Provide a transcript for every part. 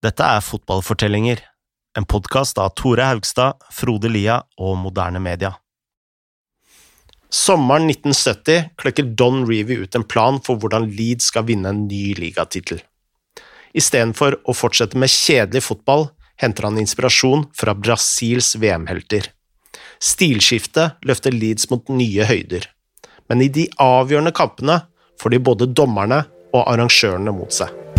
Dette er Fotballfortellinger, en podkast av Tore Haugstad, Frode Lia og Moderne Media. Sommeren 1970 klekker Don Reevy ut en plan for hvordan Leeds skal vinne en ny ligatittel. Istedenfor å fortsette med kjedelig fotball, henter han inspirasjon fra Brasils VM-helter. Stilskiftet løfter Leeds mot nye høyder, men i de avgjørende kampene får de både dommerne og arrangørene mot seg.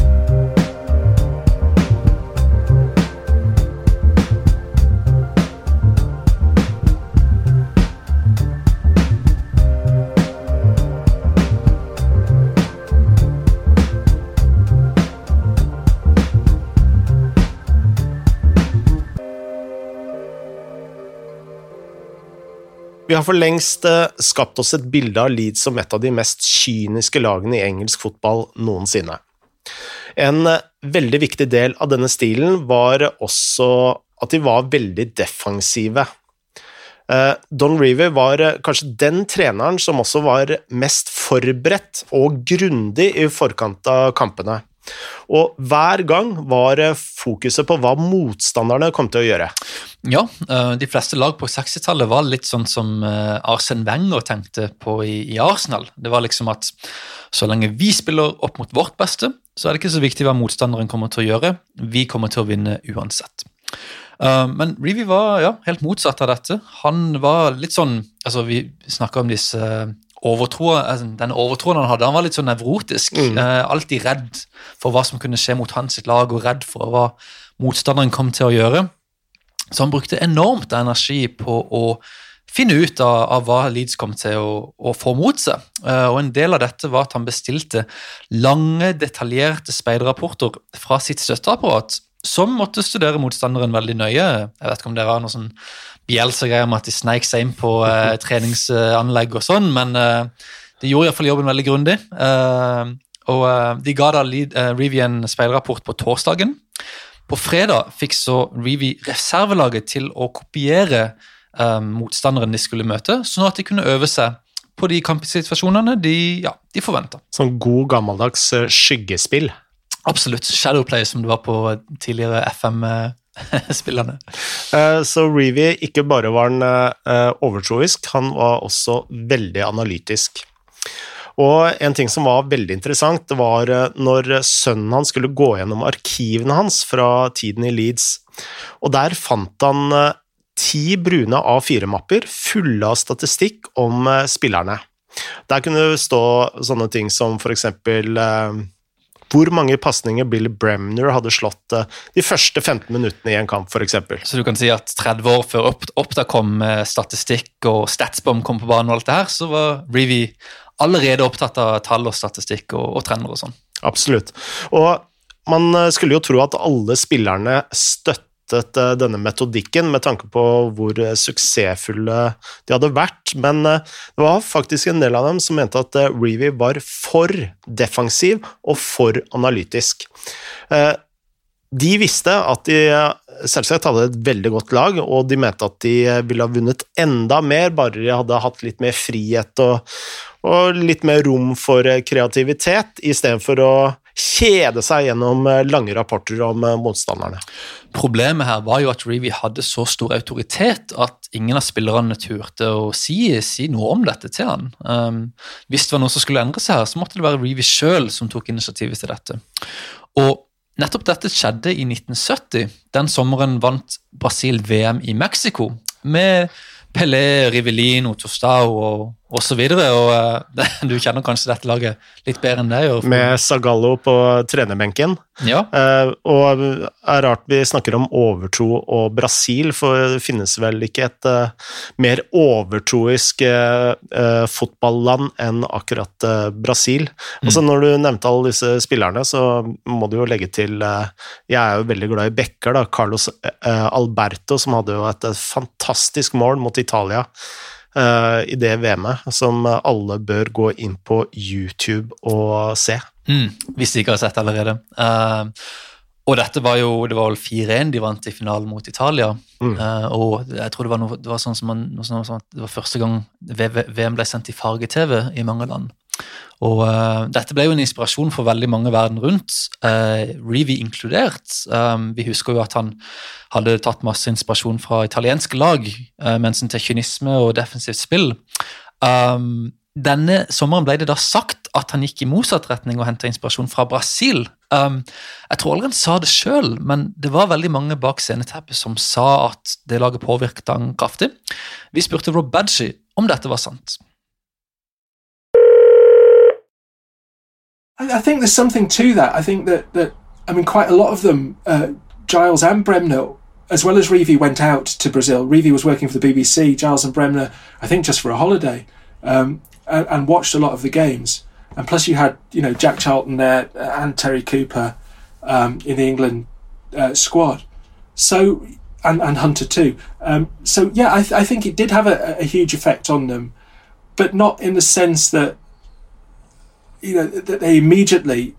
Vi har for lengst eh, skapt oss et bilde av Leeds som et av de mest kyniske lagene i engelsk fotball noensinne. En eh, veldig viktig del av denne stilen var også at de var veldig defensive. Eh, Don Reevy var kanskje den treneren som også var mest forberedt og grundig i forkant av kampene. Og hver gang var fokuset på hva motstanderne kom til å gjøre. Ja, eh, de fleste lag på 60-tallet var litt sånn som eh, Arsen Wenger tenkte på i, Arsenal. Det var liksom at så lenge vi spiller opp mot vårt beste, så er det ikke så viktig hva motstanderen kommer til å gjøre. Vi kommer til å vinne uansett. Men Reevy var ja, helt motsatt av dette. Han var litt sånn altså Vi snakker om disse overtro, altså, den overtroen han hadde. Han var litt sånn nevrotisk. Mm. Eh, alltid redd for hva som kunne skje mot hans lag, og redd for hva motstanderen kom til å gjøre. Så han brukte enormt energi på å finne ut av, av hva Leeds kom til å, å få mot seg. Eh, og En del av dette var at han bestilte lange, detaljerte speiderrapporter fra sitt støtteapparat, som måtte studere motstanderen veldig nøye. Jeg vet ikke om det var noe sånn Bjelsa-greier med at de sneik seg inn på uh, treningsanlegg og sånn, men uh, de gjorde iallfall jobben veldig grundig. Uh, og De ga da Reevy en speilrapport på torsdagen. På fredag fikk så Reevy reservelaget til å kopiere motstanderen de skulle møte, sånn at de kunne øve seg på de kampsituasjonene de, ja, de forventa. Sånn god, gammeldags skyggespill? Absolutt. Shadowplay, som det var på tidligere FM spillerne. Uh, så Reevy ikke bare var han uh, overtroisk, han var også veldig analytisk. Og en ting som var veldig interessant, det var uh, når sønnen hans skulle gå gjennom arkivene hans fra tiden i Leeds, og der fant han ti brune A4-mapper fulle av statistikk om spillerne. Der kunne det stå sånne ting som for eksempel hvor mange pasninger Bill Bremner hadde slått eh, de første 15 minuttene i en kamp, f.eks. Så du kan si at 30 år før Oppda kom med statistikk og Statsbom kom på banen, og alt det her, så var Reevy allerede opptatt av tall og statistikk og, og trender og sånn. Absolutt. Og man eh, skulle jo tro at alle spillerne støtter støttet eh, denne metodikken med tanke på hvor eh, suksessfulle de hadde vært, men eh, det var faktisk en del av dem som mente at Reevy var for defensiv og for analytisk. De visste at de selvsagt hadde et veldig godt lag, og de mente at de ville ha vunnet enda mer bare de hadde hatt litt mer frihet og, og litt mer rom for kreativitet, istedenfor å kjede seg gjennom lange rapporter om motstanderne. Problemet her var jo at Reevy hadde så stor autoritet at ingen av spillerne turte å si, si noe om dette til han. Um, hvis det var noe som skulle endre seg her, så måtte det være Reevy sjøl som tok initiativet til dette. Og nettopp dette skjedde i 1970. Den sommeren vant Brasil VM i Mexico med Pelé, Rivelino, Tostao og osv. Uh, du kjenner kanskje dette laget litt bedre enn deg? Med Zagallo på trenerbenken. Ja. Uh, og det er rart vi snakker om overtro og Brasil, for det finnes vel ikke et uh, mer overtroisk fotballand enn akkurat Brasil. Mm. Altså Når du nevnte alle disse spillerne, så må du jo legge til Jeg er jo veldig glad i backer, da. Carlos Alberto, som hadde jo et fantastisk mål mot Italia uh, i det VM-et, som alle bør gå inn på YouTube og se. Mm, hvis de ikke har sett allerede. Uh, og dette var jo det var vel 4-1 de vant i finalen mot Italia. Mm. Uh, og jeg tror det var, noe, det var sånn som man, sånn det var første gang VM ble sendt i farge-TV i mange land. Og uh, Dette ble jo en inspirasjon for veldig mange verden rundt, uh, Reevy inkludert. Um, vi husker jo at han hadde tatt masse inspirasjon fra italienske lag uh, med til kynisme og defensivt spill. Um, denne sommeren ble det da sagt at han gikk i motsatt retning og henta inspirasjon fra Brasil. Um, jeg tror aldri han sa det sjøl, men det var veldig mange bak sceneteppet som sa at det laget påvirket han kraftig. Vi spurte Rob Badgie om dette var sant. I, think there's something to that. I think that that I mean, quite a lot of them, uh, Giles and Bremner, as well as Reevy, went out to Brazil. Reevy was working for the BBC. Giles and Bremner, I think, just for a holiday, um, and, and, watched a lot of the games. And plus, you had you know Jack Charlton there and Terry Cooper um, in the England uh, squad. So and, and Hunter too. Um, so yeah, I, th- I, think it did have a, a huge effect on them, but not in the sense that you know that they immediately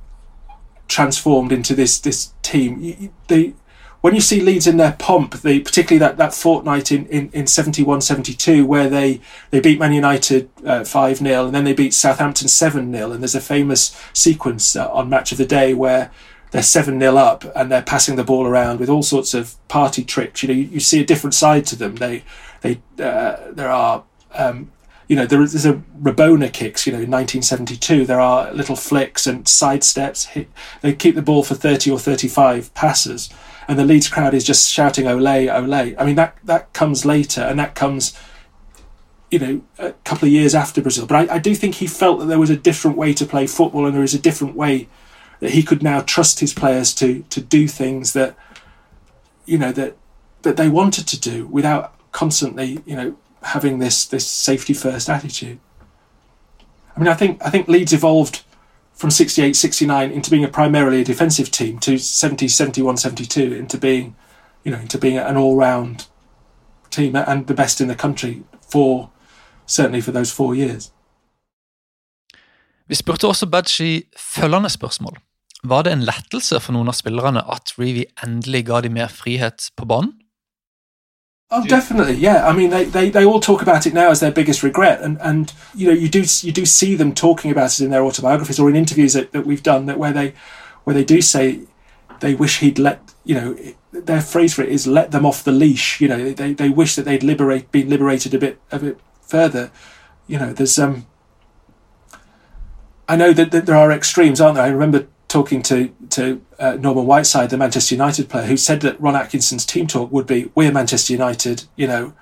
transformed into this this team. They when you see Leeds in their pomp, they particularly that, that fortnight in, in, in 71 72 where they, they beat Man United uh, 5 uh, 0 and then they beat Southampton 7 0. And there's a famous sequence uh, on Match of the Day where they're 7 0 up and they're passing the ball around with all sorts of party tricks. You know, you, you see a different side to them. They, they, uh, there are um, you know, there is a Rabona kicks, you know, in 1972, there are little flicks and side steps. They keep the ball for 30 or 35 passes, and the Leeds crowd is just shouting, ole, ole. I mean, that, that comes later, and that comes, you know, a couple of years after Brazil. But I, I do think he felt that there was a different way to play football, and there is a different way that he could now trust his players to, to do things that, you know, that, that they wanted to do without constantly, you know, having this this safety first attitude. I mean, I think I think Leeds evolved from 68 69 into being a primarily a defensive team to 70 71 72 into being you know into being an all-round team and the best in the country for certainly for those four years. Vi spurte også Badji følgende spørsmål. Var det en lettelse for noen av spillerne at Reevy endelig ga de mer frihet på banen? Oh, definitely, yeah. I mean, they, they, they all talk about it now as their biggest regret, and, and you know you do you do see them talking about it in their autobiographies or in interviews that, that we've done that where they where they do say they wish he'd let you know their phrase for it is let them off the leash. You know, they, they wish that they'd liberate been liberated a bit a bit further. You know, there's um. I know that, that there are extremes, aren't there? I remember talking to to uh, Norman Whiteside, the Manchester United player, who said that Ron Atkinson's team talk would be, "We're Manchester United, you know,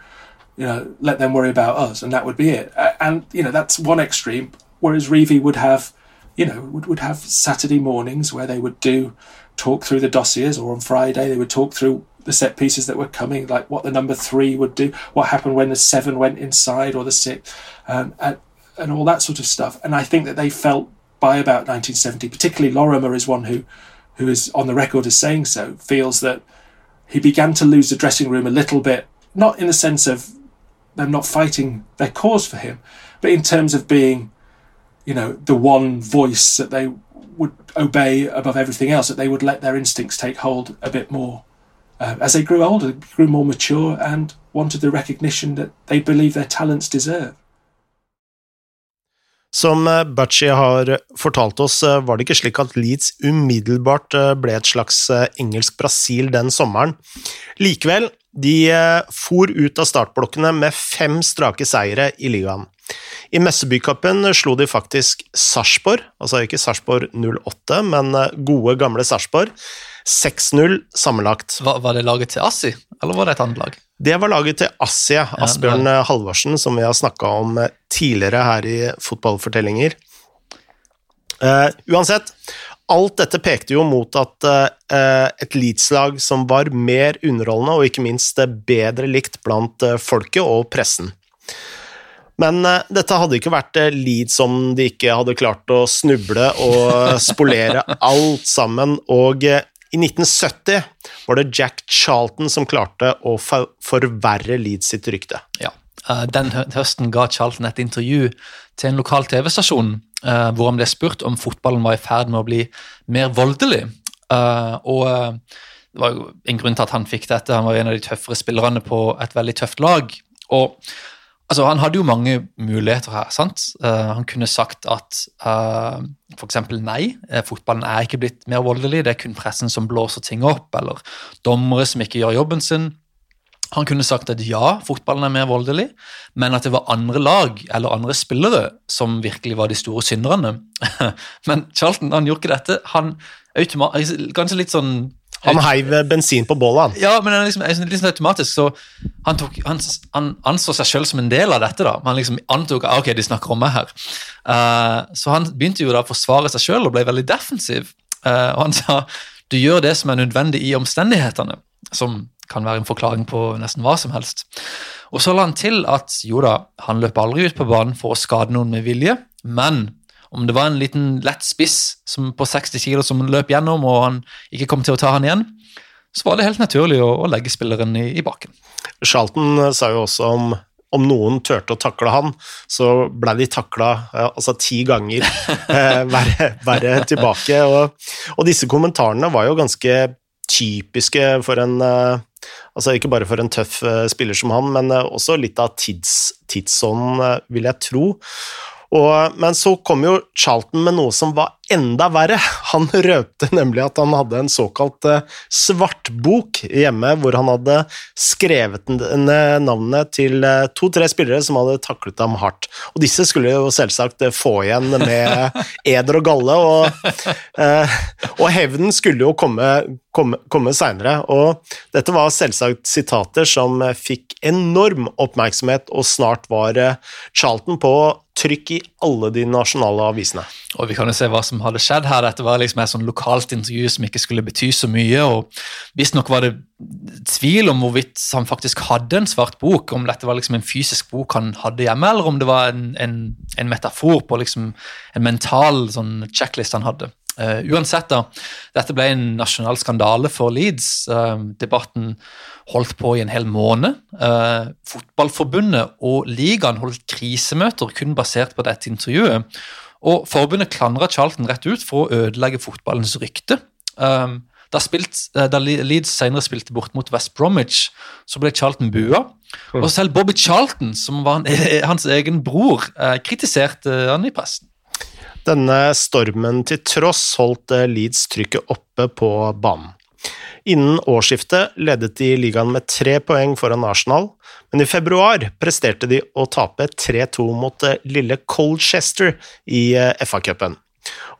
you know, let them worry about us," and that would be it. And you know, that's one extreme. Whereas Reevy would have, you know, would would have Saturday mornings where they would do talk through the dossiers, or on Friday they would talk through the set pieces that were coming, like what the number three would do, what happened when the seven went inside or the six, um, and, and all that sort of stuff. And I think that they felt by about 1970, particularly Lorimer is one who, who is on the record as saying so, feels that he began to lose the dressing room a little bit, not in the sense of them not fighting their cause for him, but in terms of being, you know, the one voice that they would obey above everything else, that they would let their instincts take hold a bit more. Uh, as they grew older, grew more mature, and wanted the recognition that they believe their talents deserve. Som eh, Butchie har fortalt oss, eh, var det ikke slik at Leeds umiddelbart eh, ble et slags engelsk Brasil den sommeren. Likevel, de for ut av startblokkene med fem strake seire i ligaen. I Messebycupen slo de faktisk Sarpsborg, altså ikke Sarpsborg 08, men gode, gamle Sarpsborg. 6-0 sammenlagt. Var, det laget til Assi, eller var det et annet lag? Det var laget til Asia, Asbjørn ja, Halvorsen, som vi har snakka om eh, tidligere her i Fotballfortellinger. Uh, uansett, alt dette pekte jo mot at uh, et Leeds-lag som var mer underholdende og ikke minst bedre likt blant uh, folket og pressen. Men dette hadde ikke vært Leeds om de ikke hadde klart å snuble og spolere alt sammen, og i 1970 var det Jack Charlton som klarte å forverre Leeds sitt rykte. Ja, eh, Den høsten ga Charlton et intervju til en lokal TV-stasjon eh, hvor han ble spurt om fotballen var i ferd med å bli mer voldelig. Eh, og det var en grunn til at han fikk dette. Han var en av de tøffere spillerne på et veldig tøft lag. Og Altså, Han hadde jo mange muligheter her. sant? Uh, han kunne sagt at uh, f.eks. nei, uh, fotballen er ikke blitt mer voldelig, det er kun pressen som blåser ting opp, eller dommere som ikke gjør jobben sin. Han kunne sagt at ja, fotballen er mer voldelig, men at det var andre lag eller andre spillere som virkelig var de store synderne. men Charlton han gjorde ikke dette. Han Kanskje litt sånn han heiv bensin på bålet, han. Ja, men det liksom, liksom automatisk, så han, tok, han, han anså seg sjøl som en del av dette. da, Han liksom antok at ok, de snakker om meg her. Uh, så han begynte jo da å forsvare seg sjøl og ble veldig defensiv. Uh, og han sa du gjør det som er nødvendig i omstendighetene, som kan være en forklaring på nesten hva som helst. Og så la han til at jo da, han løp aldri ut på banen for å skade noen med vilje, men om det var en liten lett spiss som på 60 kg som løp gjennom, og han ikke kom til å ta han igjen, så var det helt naturlig å, å legge spilleren i, i baken. Charlton eh, sa jo også om om noen turte å takle han, så ble de takla altså ti ganger eh, verre, verre, tilbake. Og, og, disse kommentarene var jo ganske typiske for en eh, Altså ikke bare for en tøff eh, spiller som han, men eh, også litt av tids, tidsånden, eh, vil jeg tro. Og, men så kom jo Charlton med noe som var enda verre. Han røpte nemlig at han hadde en såkalt uh, svartbok hjemme, hvor han hadde skrevet navnene navnet til uh, to-tre spillere som hadde taklet ham hardt. Og disse skulle jo selvsagt få igjen med eder og galle, og, og hevnen skulle jo komme, komme, komme seinere. Og dette var selvsagt sitater som fikk enorm oppmerksomhet, og snart var Charlton på trykk i alle de nasjonale avisene. Og vi kan jo se hva som hadde skjedd her. Dette var liksom et sånn lokalt intervju som ikke skulle bety så mye. og Visstnok var det tvil om hvorvidt han faktisk hadde en svart bok, om dette var liksom en fysisk bok han hadde hjemme, eller om det var en, en, en metafor på liksom en mental sånn checklist han hadde. Uh, uansett, da, dette ble en nasjonal skandale for Leeds. Uh, debatten holdt på i en hel måned. Uh, fotballforbundet og ligaen holdt krisemøter kun basert på dette intervjuet. Og Forbundet klandra Charlton rett ut for å ødelegge fotballens rykte. Da, spilt, da, Leeds senere spilte bort mot West Bromwich, så ble Charlton bua. Og selv Bobby Charlton, som var hans egen bror, kritiserte han i pressen. Denne stormen til tross holdt eh, Leeds trykket oppe på banen. Innen årsskiftet ledet de ligaen med tre poeng foran Arsenal, men i februar presterte de å tape 3-2 mot eh, lille Colchester i eh, FA-cupen.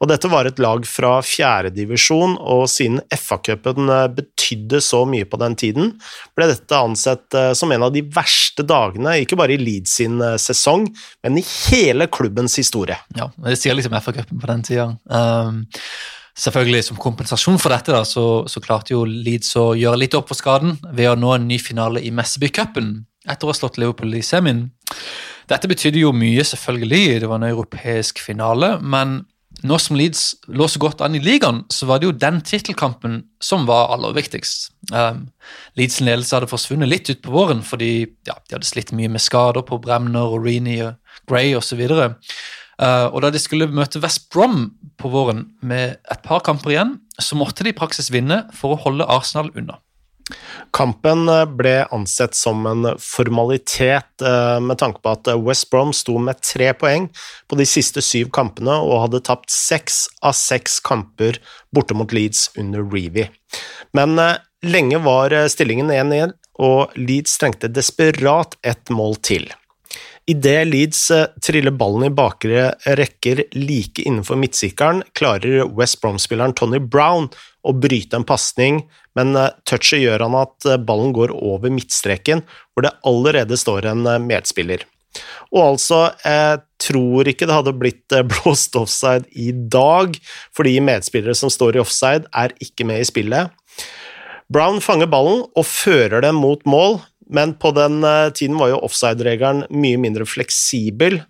Og dette var et lag fra fjerdedivisjon, og siden FA-cupen eh, betydde så mye på den tiden, ble dette ansett eh, som en av de verste dagene, ikke bare i Leeds sin eh, sesong, men i hele klubbens historie. Ja, det sier liksom FA-cupen på den tida. Um, selvfølgelig Som kompensasjon for dette da, så, så, klarte jo Leeds å gjøre litt opp for skaden ved å nå en ny finale i Messeby-cupen etter å ha slått Liverpool i semien. Dette betydde jo mye, selvfølgelig, det var en europeisk finale, men nå som Leeds lå så godt an i ligaen, så var det jo den tittelkampen som var aller viktigst. Um, Leeds ledelse hadde forsvunnet litt utpå våren fordi ja, de hadde slitt mye med skader på Bremner og Reenie og Gray osv. Uh, og da de skulle møte West Brom på våren med et par kamper igjen, så måtte de i praksis vinne for å holde Arsenal unna. Kampen eh, ble ansett som en formalitet eh, med tanke på at West Brom sto med tre poeng på de siste syv kampene og hadde tapt seks av seks kamper borte mot Leeds under Reevy. Men eh, lenge var stillingen 1-1, og Leeds trengte desperat et mål til. Idet Leeds triller ballen i bakre rekker like innenfor midtsikeren, klarer West Brom-spilleren Tony Brown å bryte en pasning, men eh, touchet gjør han at eh, ballen går over midtstreken, hvor det allerede står en eh, medspiller. Og altså, jeg tror ikke det hadde blitt blåst offside i dag, fordi medspillere som står i offside, er ikke med i spillet. Brown fanger ballen og fører den mot mål, men på den tiden var jo offside-regelen mye mindre fleksibel.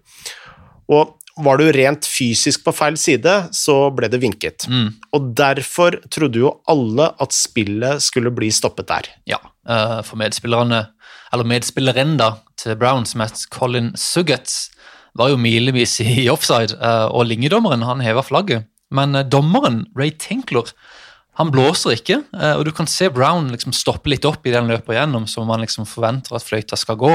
Og var du rent fysisk på feil side, så ble det vinket. Mm. Og derfor trodde jo alle at spillet skulle bli stoppet der. Ja, eh, for medspillerne, eller medspilleren da, til Brown, som het Colin Suggets, var jo milevis i offside, eh, og linjedommeren han heva flagget. Men eh, dommeren, Ray Tinkler, han blåser ikke, og du kan se Brown liksom stoppe litt opp i den løpet igjennom, som man liksom forventer at fløyta skal gå.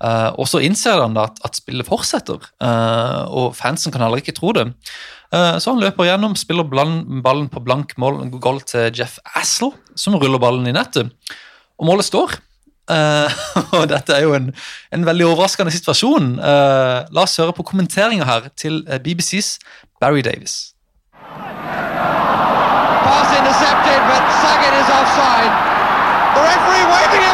Uh, og så innser han da at, at spillet fortsetter, uh, og fansen kan heller ikke tro det. Uh, så han løper gjennom, spiller ballen på blank mål, goal til Jeff Assel, som ruller ballen i nettet. Og målet står. og dette er jo en, en veldig overraskende situasjon. la oss høre på kommenteringa her til BBCs Barry Davis. Pass intercepted, but Sagan is offside. The referee waving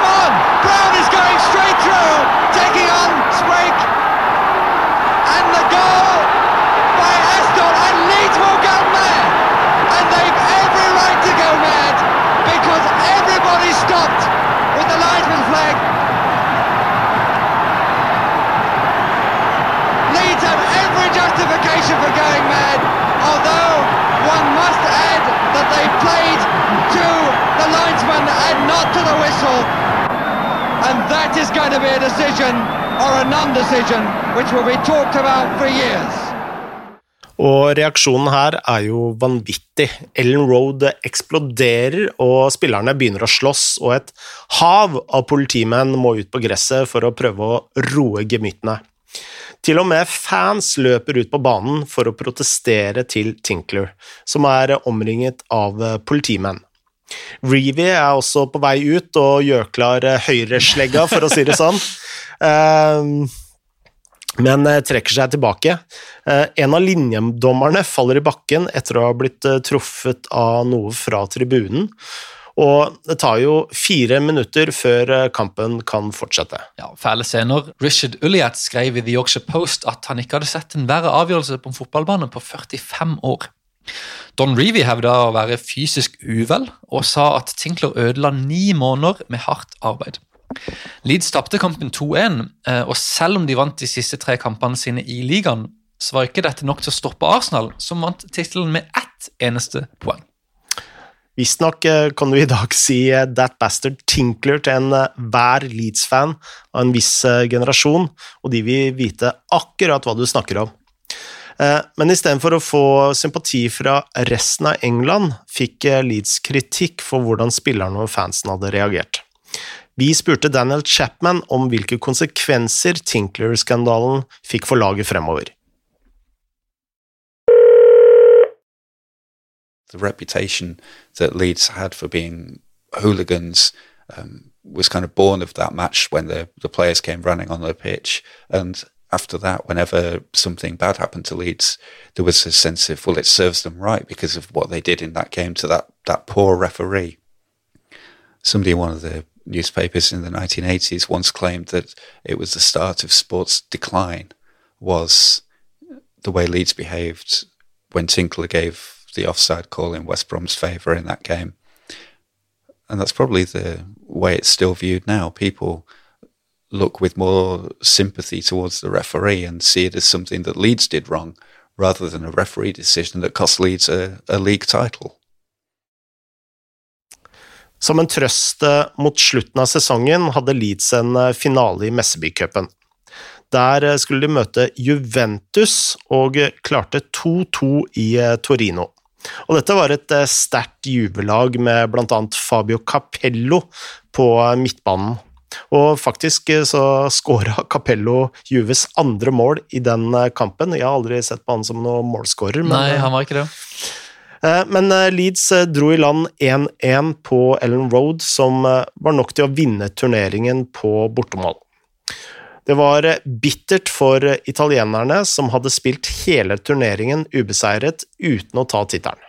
about for years. Og reaksjonen her er jo vanvittig. Ellen Road eksploderer, og spillerne begynner å slåss, og et hav av politimenn må ut på gresset for å prøve å roe gemyttene. Til og med fans løper ut på banen for å protestere til Tinkler, som er omringet av politimenn. Reevy er også på vei ut og gjør klar høyreslegga, for å si det sånn. Uh, men eh, trekker seg tilbake. Eh, en av linjedommerne faller i bakken etter å ha blitt eh, truffet av noe fra tribunen. Og det tar jo fire minutter før kampen kan fortsette. Ja, Fæle scener. Richard Ulliat skrev i The Yorkshire Post at han ikke hadde sett en verre avgjørelse på en fotballbane på 45 år. Don Reevy hevda å være fysisk uvel, og sa at Tinkler ødela ni måneder med hardt arbeid. Leeds tapte kampen 2-1, eh, og selv om de vant de siste tre kampene sine i ligaen, så var ikke dette nok til å stoppe Arsenal, som vant tittelen med ett eneste poeng. Visstnok eh, kan du i dag si eh, 'that bastard Tinkler' til enhver Leeds-fan av en viss generasjon, og de vil vite akkurat hva du snakker om. Men istedenfor å få sympati fra resten av England, fikk Leeds kritikk for hvordan spillerne og fansen hadde reagert. Vi spurte Daniel Chapman om hvilke konsekvenser Tinkler-skandalen fikk for laget fremover. The reputation that Leeds had for being hooligans um, was kind of born of that match when the, the players came running on the pitch. And after that, whenever something bad happened to Leeds, there was a sense of, well, it serves them right because of what they did in that game to that, that poor referee. Somebody in one of the newspapers in the 1980s once claimed that it was the start of sports decline was the way Leeds behaved when Tinkler gave the offside call in West Brom's favour in that game. And that's probably the way it's still viewed now. People look with more sympathy towards the referee and see it as something that Leeds did wrong rather than a referee decision that cost Leeds a, a league title. Som en trøst eh, mot slutten av sesongen hadde Leeds en eh, finale i Messebycupen. Der eh, skulle de møte Juventus og klarte 2-2 i Torino. Og dette var et sterkt jubellag med bl.a. Fabio Capello på midtbanen. Og faktisk så skåra Capello Juves andre mål i den kampen. Jeg har aldri sett på han som noen målskårer. Nei, han var ikke det. Eh, men eh, Leeds eh, dro i land 1-1 på Ellen Road, som var nok til å vinne turneringen på bortemål. Det var bittert for italienerne, som hadde spilt hele turneringen ubeseiret uten å ta tittelen.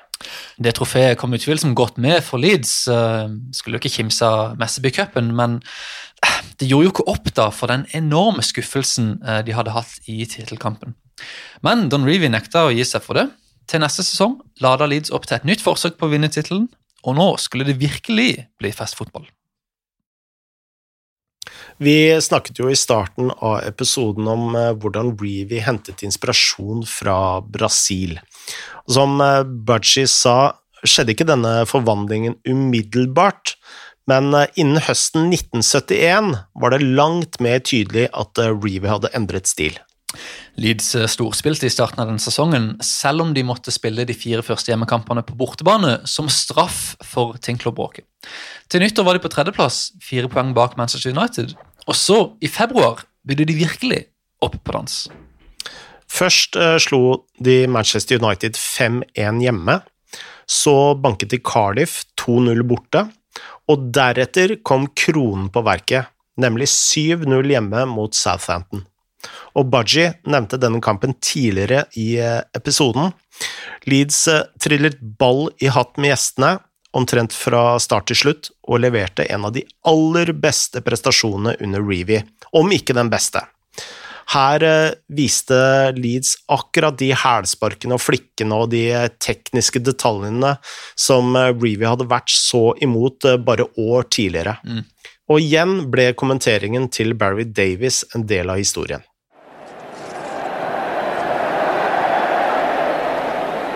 Det trofeet kom utvilsomt godt med for Leeds. Skulle jo ikke kimse av Messeby-cupen, men det gjorde jo ikke opp da for den enorme skuffelsen de hadde hatt i tittelkampen. Men Don Reevy nekta å gi seg for det. Til neste sesong lada Leeds opp til et nytt forsøk på å vinne tittelen, og nå skulle det virkelig bli festfotball. Vi snakket jo i starten av episoden om eh, hvordan Reevy hentet inspirasjon fra Brasil. Som eh, Budgie sa, skjedde ikke denne forvandlingen umiddelbart, men eh, innen høsten 1971 var det langt mer tydelig at Reevy hadde endret stil. Leeds eh, storspilte i starten av den sesongen, selv om de måtte spille de fire første hjemmekampene på bortebane som straff for Tinkler-bråket. Til nyttår var de på tredjeplass, fire poeng bak Manchester United. Og så, i februar, bydde de virkelig opp på dans. Først uh, slo de Manchester United 5-1 hjemme. Så banket de Cardiff 2-0 borte, og deretter kom kronen på verket, nemlig 7-0 hjemme mot Southampton. Og Budgie nevnte denne kampen tidligere i eh, episoden. Leeds eh, trillet ball i hatt med gjestene, omtrent fra start til slutt, og leverte en av de aller beste prestasjonene under Reevy, om ikke den beste. Her eh, viste Leeds akkurat de hælsparkene og flikkene og de tekniske detaljene som Reevy hadde vært så imot bare år tidligere. Mm. Og igjen ble kommenteringen til Barry Davies en del av.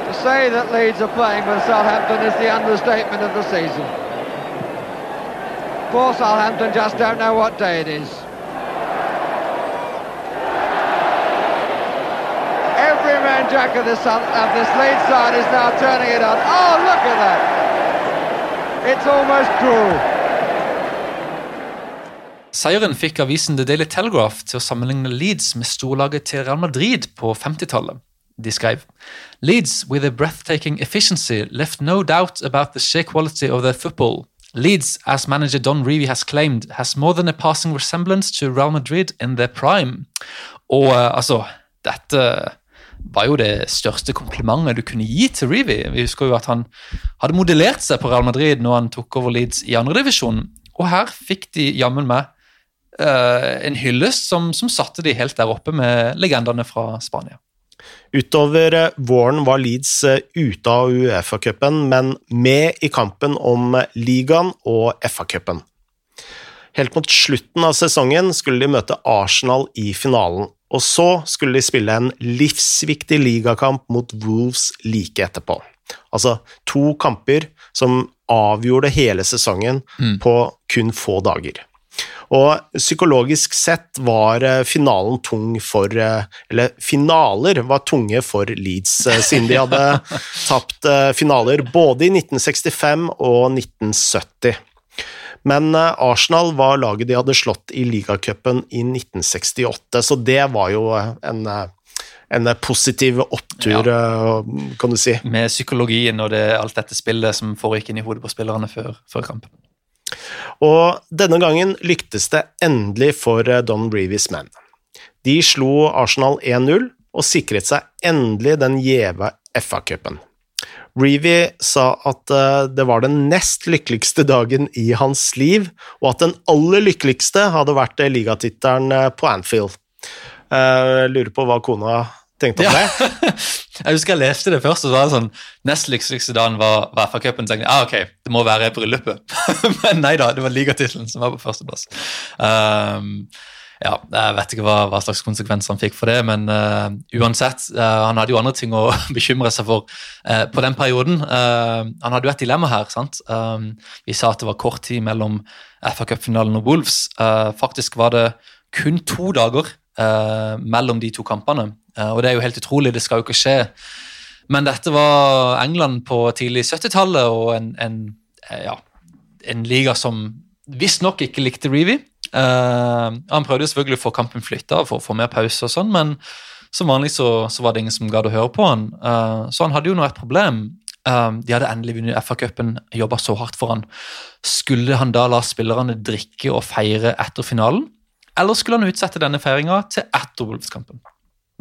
To say that Leeds are playing with Southampton is the understatement of the season. Poor Southampton just don't know what day it is. Every man jack of this, of this lead side is now turning it on. Oh, look at that! It's almost cruel. Seieren fikk avisen The Daily Telegraph til å sammenligne Leeds med storlaget til Real Madrid på 50-tallet. De skrev Leeds, with a breathtaking efficiency, left no doubt about the sheer quality of their football. Leeds, as manager Don Revie has claimed, has more than a passing resemblance to Real Madrid in their prime. Og uh, altså, dette var jo det største komplimentet du kunne gi til Reevy. Vi husker jo at han hadde modellert seg på Real Madrid når han tok over Leeds i andredivisjon. Og her fikk de jammen meg en hyllest som, som satte de helt der oppe med legendene fra Spania. Utover eh, våren var Leeds eh, ute av Uefa-cupen, men med i kampen om ligaen og FA-cupen. Helt mot slutten av sesongen skulle de møte Arsenal i finalen, og så skulle de spille en livsviktig ligakamp mot Wolves like etterpå. Altså to kamper som avgjorde hele sesongen mm. på kun få dager. Og psykologisk sett var eh, finalen tung for eh, Eller finaler var tunge for Leeds, eh, siden de hadde tapt finaler både i 1965 og 1970. Men Arsenal var laget de hadde slått i ligacupen i 1968, så det var jo en, en positiv opptur, ja. kan du si. Med psykologien og det, alt dette spillet som foregikk inn i hodet på spillerne før, før kampen. Og denne gangen lyktes det endelig for eh, Don Breevies menn. De slo Arsenal 1-0 og sikret seg endelig den gjeve FA-cupen. Reevy sa at eh, det var den nest lykkeligste dagen i hans liv, og at den aller lykkeligste hadde vært ligatittelen eh, på Anfield. Jeg lurer på hva kona tenkte ja. det. Jeg husker jeg leste det først, og så var det sånn Nest lykkeligste dagen var, var FA-cupen. Tenkte jeg ah, ok, det må være bryllupet. Men nei da, det var ligatittelen som var på førsteplass. Um, ja, Jeg vet ikke hva, hva, slags konsekvenser han fikk for det, men uh, uansett. Uh, han hadde jo andre ting å bekymre seg for uh, på den perioden. han hadde jo et dilemma her. sant? Um, vi sa at det var kort tid mellom FA Cup-finalen og Wolves. faktisk var det kun to dager mellom de to kampene. Eh, og det er jo helt utrolig, det skal jo ikke skje. Men dette var England på tidlig 70-tallet og en, en, eh, ja, en, liga som visstnok ikke likte Reevy. Uh, han prøvde selvfølgelig å få kampen flytta for å få mer pause, og sånn, men som vanlig så, så, var det ingen som gadd å høre på han. Uh, så han hadde jo nå et problem. Uh, de hadde endelig vunnet FA-cupen, jobba så hardt for han. Skulle han da la spillerne drikke og feire etter finalen, eller skulle han utsette denne feiringa til etter Wolves-kampen?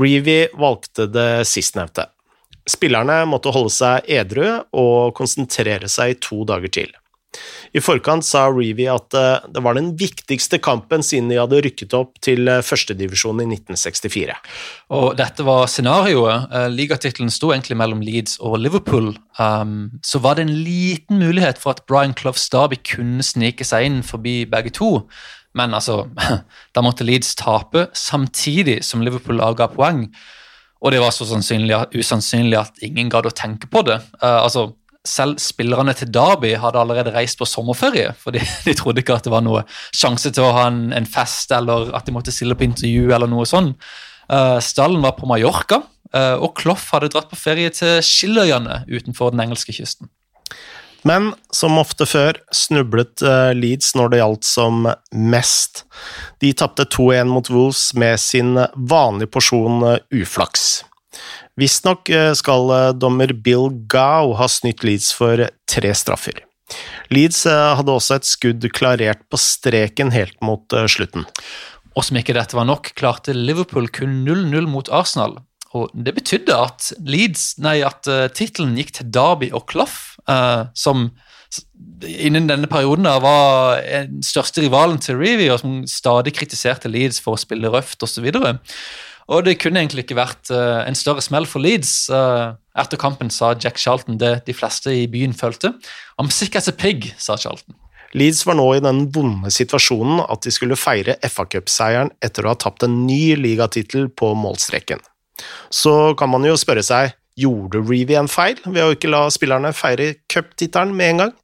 Reevy valgte det sistnevnte. Spillerne måtte holde seg edru og konsentrere seg i to dager til. I forkant sa Reevy at eh, det var den viktigste kampen siden de hadde rykket opp til eh, førstedivisjon i 1964. Og dette var scenarioet. Eh, ligatittelen sto egentlig mellom Leeds og Liverpool. Um, så var det en liten mulighet for at Brian Clough Starby kunne snike seg inn forbi begge to. Men altså, da måtte Leeds tape samtidig som Liverpool avga poeng. Og det var så usannsynlig at ingen gadd å tenke på det. Uh, altså, selv spillerne til Derby hadde allerede reist på sommerferie, for de trodde ikke at det var noe sjanse til å ha en, en fest, eller at de måtte stille på intervju, eller noe sånt. Uh, stallen var på Mallorca, uh, og Kloff hadde dratt på ferie til Skilløyene utenfor den engelske kysten. Men som ofte før snublet eh, Leeds når det gjaldt som mest. De tapte 2-1 mot Wolves med sin vanlige porsjon eh, uflaks. Visstnok eh, skal dommer Bill Gow ha snytt Leeds for tre straffer. Leeds hadde også et skudd klarert på streken helt mot slutten. Og som ikke dette var nok, klarte Liverpool kun 0-0 mot Arsenal. Og Det betydde at Leeds, nei, at uh, tittelen gikk til Derby og Clough, uh, som innen denne perioden da, var den største rivalen til Reevy, og som stadig kritiserte Leeds for å spille røft osv. Og, og det kunne egentlig ikke vært uh, en større smell for Leeds. Uh, etter kampen sa Jack Charlton det de fleste i byen følte. I'm sick as a pig, sa Charlton. Leeds var nå i den vonde situasjonen at de skulle feire FA-cupseieren etter å ha tapt en ny ligatittel på målstreken. Så kan man jo spørre seg gjorde Reevy en feil ved å ikke la spillerne feire cuptittelen med en gang?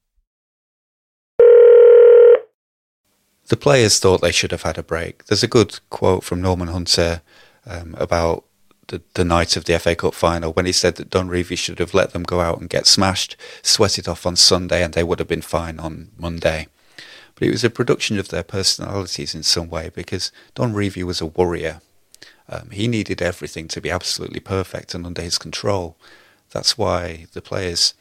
The players thought they should have had a break. There's a good quote from Norman Hunter um, about the, the night of the FA Cup final when he said that Don Revie should have let them go out and get smashed, sweat it off on Sunday, and they would have been fine on Monday. But it was a production of their personalities in some way because Don Revie was a warrior. Um, he needed everything to be absolutely perfect and under his control. That's why the players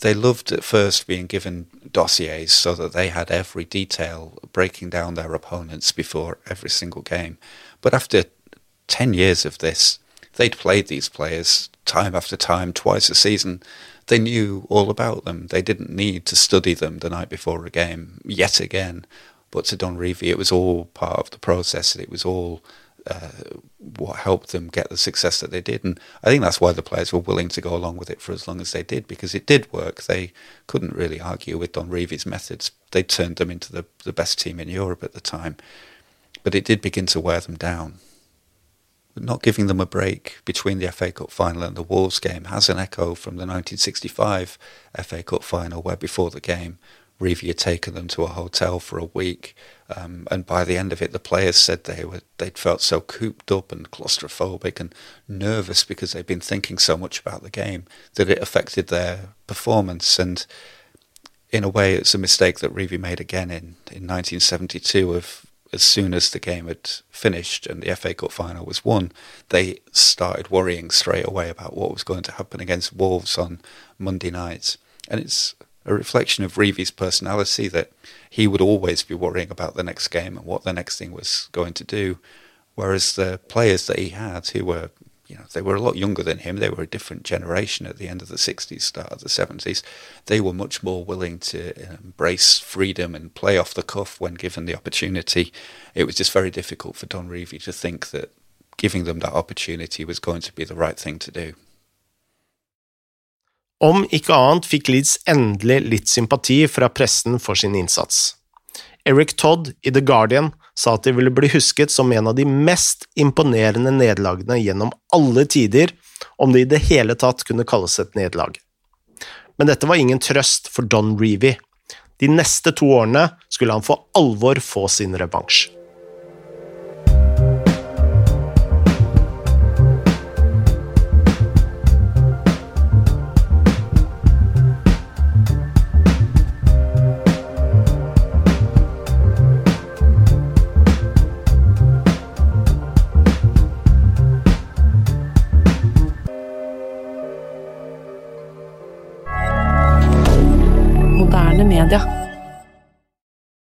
they loved at first being given dossiers so that they had every detail breaking down their opponents before every single game. But after 10 years of this, they'd played these players time after time, twice a season. They knew all about them. They didn't need to study them the night before a game yet again. But to Don Revie, it was all part of the process. It was all uh, what helped them get the success that they did. And I think that's why the players were willing to go along with it for as long as they did, because it did work. They couldn't really argue with Don Revie's methods. They turned them into the, the best team in Europe at the time. But it did begin to wear them down. But not giving them a break between the FA Cup final and the Wolves game has an echo from the 1965 FA Cup final, where before the game, Reevy had taken them to a hotel for a week, um, and by the end of it, the players said they were they'd felt so cooped up and claustrophobic and nervous because they'd been thinking so much about the game that it affected their performance. And in a way, it's a mistake that Reevy made again in in 1972 of as soon as the game had finished and the FA Cup final was won, they started worrying straight away about what was going to happen against Wolves on Monday night. And it's a reflection of Reevy's personality that he would always be worrying about the next game and what the next thing was going to do. Whereas the players that he had, who were, you know, they were a lot younger than him, they were a different generation at the end of the 60s, start of the 70s, they were much more willing to embrace freedom and play off the cuff when given the opportunity. It was just very difficult for Don Reevy to think that giving them that opportunity was going to be the right thing to do. Om ikke annet fikk Leeds endelig litt sympati fra pressen for sin innsats. Eric Todd i The Guardian sa at de ville bli husket som en av de mest imponerende nederlagene gjennom alle tider, om det i det hele tatt kunne kalles et nederlag. Men dette var ingen trøst for Don Reevy. De neste to årene skulle han for alvor få sin revansj. Media.